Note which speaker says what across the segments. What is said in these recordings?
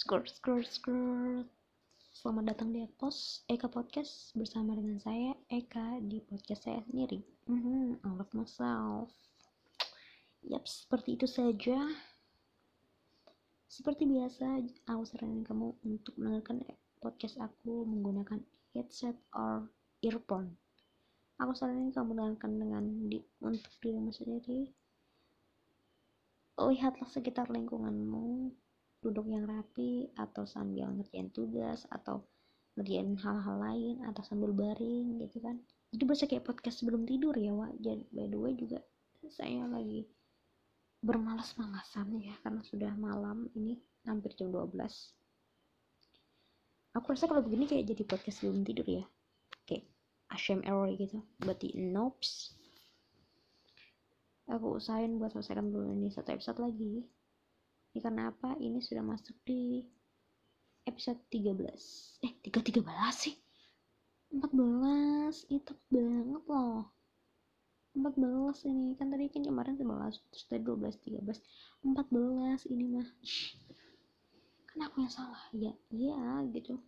Speaker 1: Skrr, skrr, skrr. Selamat datang di Ekpos, Eka Podcast bersama dengan saya, Eka, di podcast saya sendiri. Mhm, I love myself. Yap, seperti itu saja. Seperti biasa, aku saranin kamu untuk mendengarkan podcast aku menggunakan headset or earphone. Aku saranin kamu mendengarkan dengan di, untuk dirimu sendiri. Lihatlah sekitar lingkunganmu, duduk yang rapi atau sambil ngerjain tugas atau ngerjain hal-hal lain atau sambil baring gitu kan. Jadi berasa kayak podcast sebelum tidur ya Wak. Jadi by the way juga saya lagi bermalas-malasan ya karena sudah malam ini hampir jam 12 aku rasa kalau begini kayak jadi podcast sebelum tidur ya. Kayak ASMR gitu. Berarti nopes aku usahain buat selesaikan dulu ini satu episode lagi ini karena apa? Ini sudah masuk di episode 13. Eh, 3 13 sih. 14. Itu banget loh. 14 ini. Kan tadi kan kemarin 11, terus tadi 12, 13. 14 ini mah. Kan aku yang salah. Ya, iya gitu.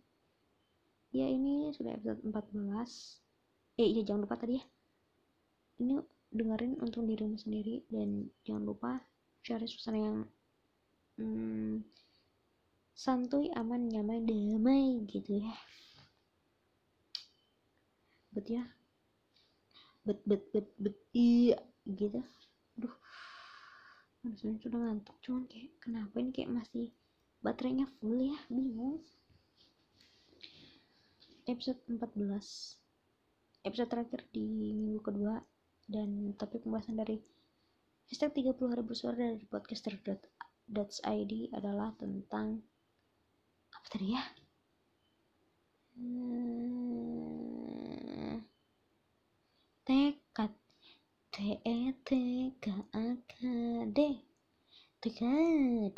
Speaker 1: Ya, ini sudah episode 14. Eh, iya jangan lupa tadi ya. Ini dengerin untuk dirimu sendiri dan jangan lupa cari suasana yang hmm, santuy aman nyaman damai gitu ya. Bet ya. Bet bet bet bet iya gitu. Aduh sebenarnya sudah ngantuk cuman kayak kenapa ini kayak masih baterainya full ya bingung. Episode 14 episode terakhir di minggu kedua dan topik pembahasan dari hashtag 30 hari bersuara dari podcaster That's ID adalah tentang apa tadi ya? Hmm, tekad. T E T K A K D tekad.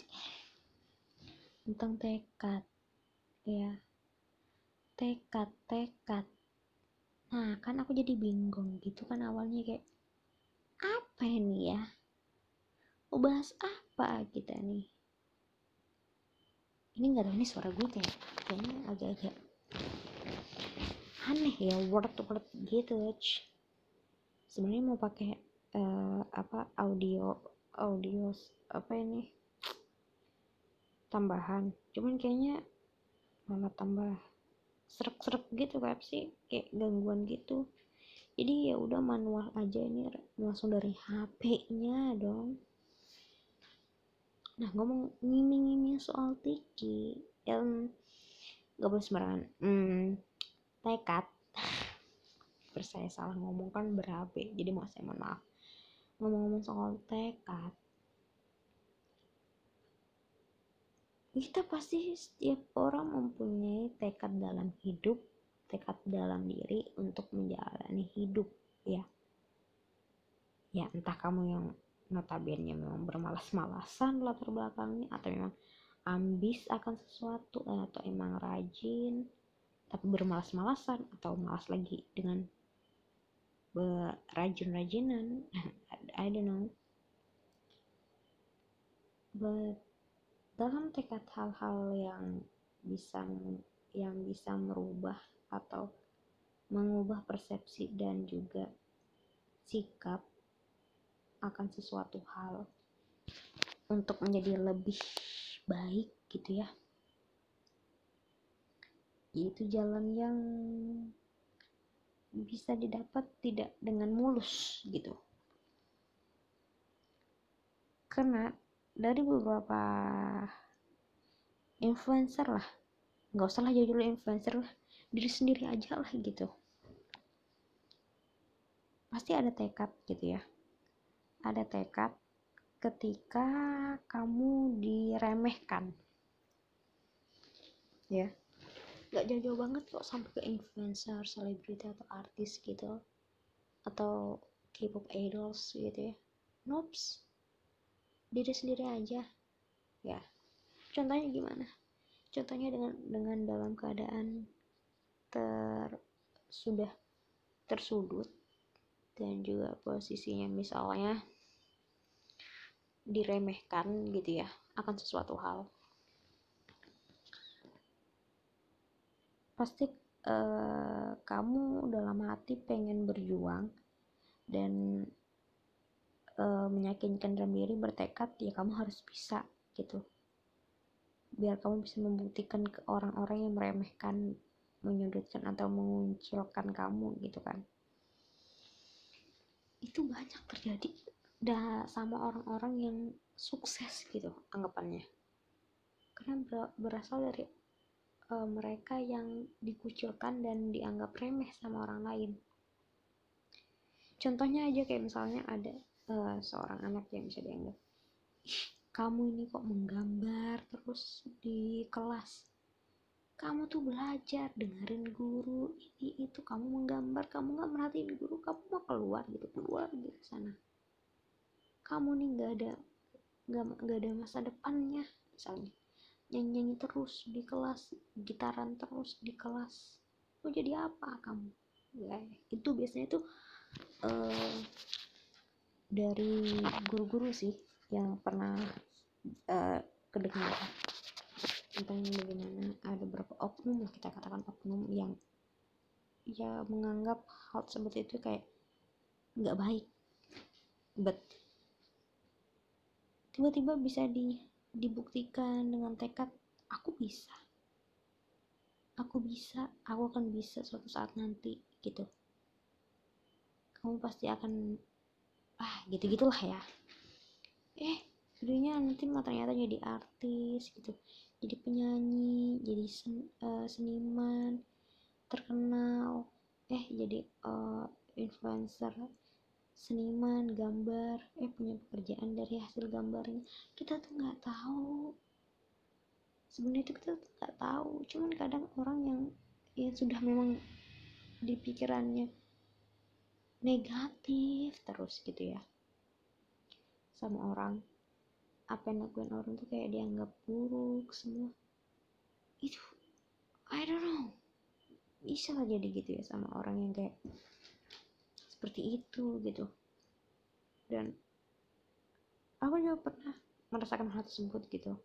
Speaker 1: Tentang tekad. Ya. Tekad tekad. Nah kan aku jadi bingung gitu kan awalnya kayak apa ini ya mau bahas apa kita nih? Ini nggak tahu nih suara gue kayak kayaknya agak-agak aneh ya word word gitu sebenarnya mau pakai uh, apa audio audio apa ini tambahan. Cuman kayaknya malah tambah serak-serak gitu kayak sih. Kayak gangguan gitu. Jadi ya udah manual aja ini langsung dari HP-nya dong nah ngomong ngiming-ngiming soal tiki yang gak boleh sembarangan. Hmm, tekad. Saya salah ngomong kan berabe jadi mau saya mohon maaf. Ngomong-ngomong soal tekad. Kita pasti setiap orang mempunyai tekad dalam hidup tekad dalam diri untuk menjalani hidup ya. Ya entah kamu yang notabene memang bermalas-malasan latar belakangnya atau memang ambis akan sesuatu atau emang rajin tapi bermalas-malasan atau malas lagi dengan berajin-rajinan. I don't know. But dalam tekad hal-hal yang bisa yang bisa merubah atau mengubah persepsi dan juga sikap akan sesuatu hal untuk menjadi lebih baik gitu ya. Itu jalan yang bisa didapat tidak dengan mulus gitu. Karena dari beberapa influencer lah nggak usah lah jauh-jauh influencer lah diri sendiri aja lah gitu. Pasti ada tekad gitu ya ada tekad ketika kamu diremehkan. Ya. Gak jauh-jauh banget kok sampai ke influencer, selebriti atau artis gitu. Atau K-pop idols gitu ya. Nops. Diri sendiri aja. Ya. Contohnya gimana? Contohnya dengan dengan dalam keadaan ter sudah tersudut dan juga posisinya misalnya diremehkan gitu ya akan sesuatu hal. Pasti uh, kamu dalam hati pengen berjuang dan uh, meyakinkan diri bertekad ya kamu harus bisa gitu. Biar kamu bisa membuktikan ke orang-orang yang meremehkan menyudutkan atau menguncilkan kamu gitu kan. Itu banyak terjadi dah sama orang-orang yang sukses gitu anggapannya. Karena berasal dari uh, mereka yang dikucilkan dan dianggap remeh sama orang lain. Contohnya aja kayak misalnya ada uh, seorang anak yang bisa dianggap kamu ini kok menggambar terus di kelas. Kamu tuh belajar dengerin guru ini itu kamu menggambar. Kamu nggak merhatiin guru kamu mau keluar gitu keluar gitu sana kamu nih nggak ada nggak ada masa depannya misalnya. Nyanyi nyanyi terus di kelas gitaran terus di kelas. Mau jadi apa kamu? Ya itu biasanya tuh uh, dari guru-guru sih yang pernah uh, kedengaran tentang bagaimana ada beberapa oknum lah kita katakan oknum yang ya menganggap hal tersebut itu kayak nggak baik. But tiba-tiba bisa di dibuktikan dengan tekad aku bisa. Aku bisa. Aku akan bisa suatu saat nanti gitu. Kamu pasti akan ah gitu gitulah ya. Eh videonya nanti malah ternyata jadi artis gitu. Jadi penyanyi jadi sen, uh, seniman terkenal. Eh jadi uh, influencer seniman gambar eh punya pekerjaan dari hasil gambarnya. Kita tuh nggak tahu. Sebenarnya itu kita tuh nggak tahu. Cuman kadang orang yang ya sudah memang di pikirannya negatif terus gitu ya sama orang. Apa yang lakukan orang tuh kayak dianggap buruk semua. Itu I don't know. Bisa jadi gitu ya sama orang yang kayak seperti itu gitu. Dan aku juga pernah merasakan hal tersebut gitu.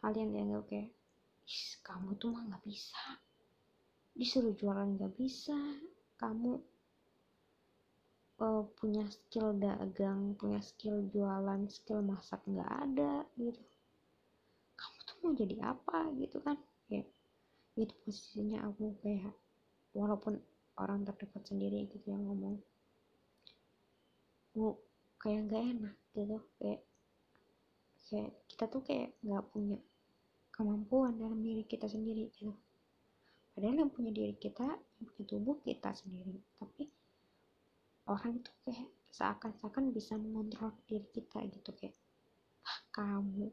Speaker 1: Hal yang dianggap kayak kamu tuh mah nggak bisa. Disuruh jualan nggak bisa. Kamu uh, punya skill dagang punya skill jualan skill masak nggak ada gitu. Kamu tuh mau jadi apa? gitu kan. Ya itu posisinya aku kayak walaupun orang terdekat sendiri gitu yang ngomong. Bu kayak nggak enak gitu kayak kayak kita tuh kayak nggak punya kemampuan dalam diri kita sendiri gitu. Padahal yang punya diri kita yang punya tubuh kita sendiri. Tapi orang itu kayak seakan-akan bisa mengontrol diri kita gitu kayak ah kamu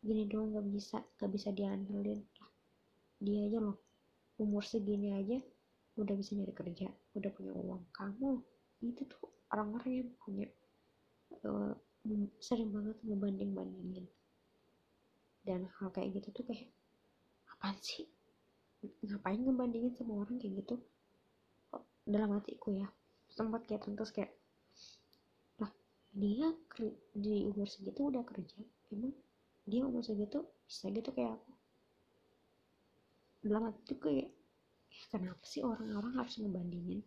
Speaker 1: gini doang gak bisa gak bisa diandelin. Dia aja loh umur segini aja udah bisa nyari kerja udah punya uang. Kamu itu tuh orang-orang yang punya uh, sering banget ngebanding bandingin dan hal kayak gitu tuh kayak apa sih? Ngapain ngebandingin sama orang kayak gitu? Dalam hatiku ya sempat kayak terus kayak lah dia di umur segitu udah kerja emang dia umur segitu bisa gitu kayak aku? Dalam hati kayak eh, kenapa sih orang-orang harus ngebandingin?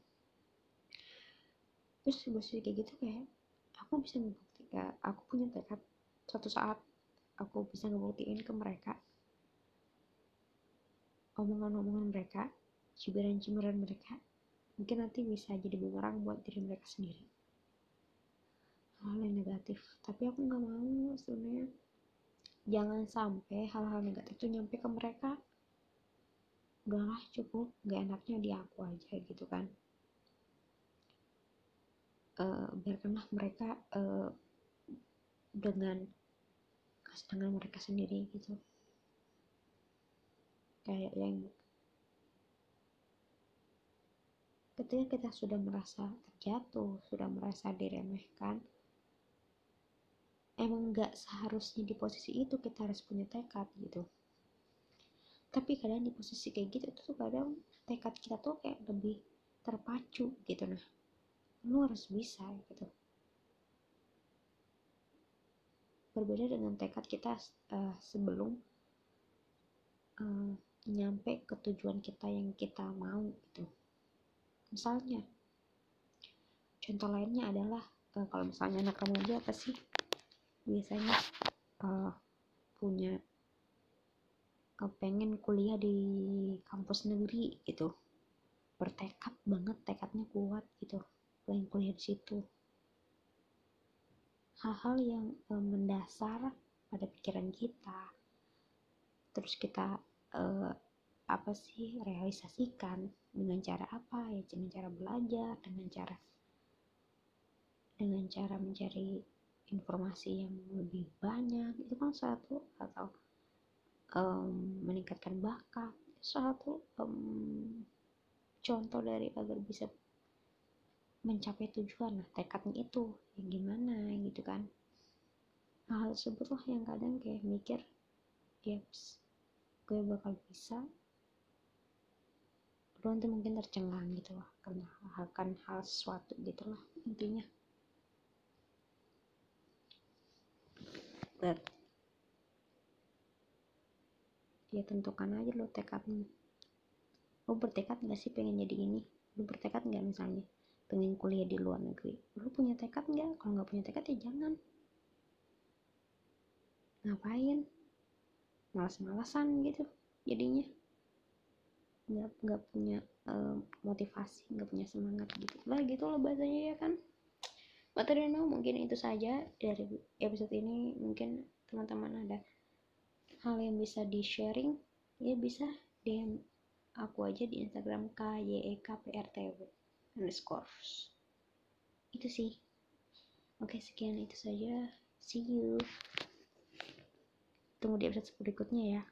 Speaker 1: Terus gue kayak gitu kayak aku bisa ngebuktikan aku punya tekad suatu saat aku bisa ngebuktiin ke mereka. Omongan-omongan mereka cibiran-cibiran mereka mungkin nanti bisa jadi bumerang buat diri mereka sendiri. Hal-hal yang negatif tapi aku nggak mau sebenarnya. Jangan sampai hal-hal negatif itu nyampe ke mereka udahlah cukup. Gak enaknya di aku aja gitu kan. Uh, biarkanlah mereka uh, dengan kesenangan mereka sendiri gitu. Kayak yang ketika kita sudah merasa terjatuh, sudah merasa diremehkan, emang gak seharusnya di posisi itu kita harus punya tekad gitu. Tapi kadang di posisi kayak gitu itu tuh kadang tekad kita tuh kayak lebih terpacu gitu nah. Lu harus bisa gitu. Berbeda dengan tekad kita uh, sebelum uh, nyampe ke tujuan kita yang kita mau gitu misalnya contoh lainnya adalah uh, kalau misalnya anak remaja apa sih biasanya uh, punya pengen kuliah di kampus negeri gitu. Bertekad banget tekadnya kuat gitu. Pengen kuliah di situ. Hal-hal yang uh, mendasar pada pikiran kita terus kita uh, apa sih realisasikan dengan cara apa ya dengan cara belajar dengan cara dengan cara mencari informasi yang lebih banyak itu kan satu atau um, meningkatkan bakat. Satu um, contoh dari agar bisa mencapai tujuan nah tekadnya itu yang gimana gitu kan. Hal tersebut lah yang kadang kayak mikir yes gue bakal bisa lu nanti mungkin tercengang gitu lah karena akan hal sesuatu gitu lah intinya ya tentukan aja lo tekadnya. Lo bertekad gak sih pengen jadi ini? Lo bertekad gak misalnya pengen kuliah di luar negeri? Lo punya tekad gak kalau nggak punya tekad ya jangan. Ngapain? Malas-malasan gitu jadinya. Nggak nggak punya uh, motivasi nggak punya semangat gitu. Lah gitu loh bahasanya ya kan? But I don't know, mungkin itu saja dari episode ini. Mungkin teman-teman ada hal yang bisa di sharing, ya bisa DM aku aja di Instagram kyekprtw underscore. Itu sih. Oke, sekian itu saja. See you. Tunggu di episode berikutnya ya.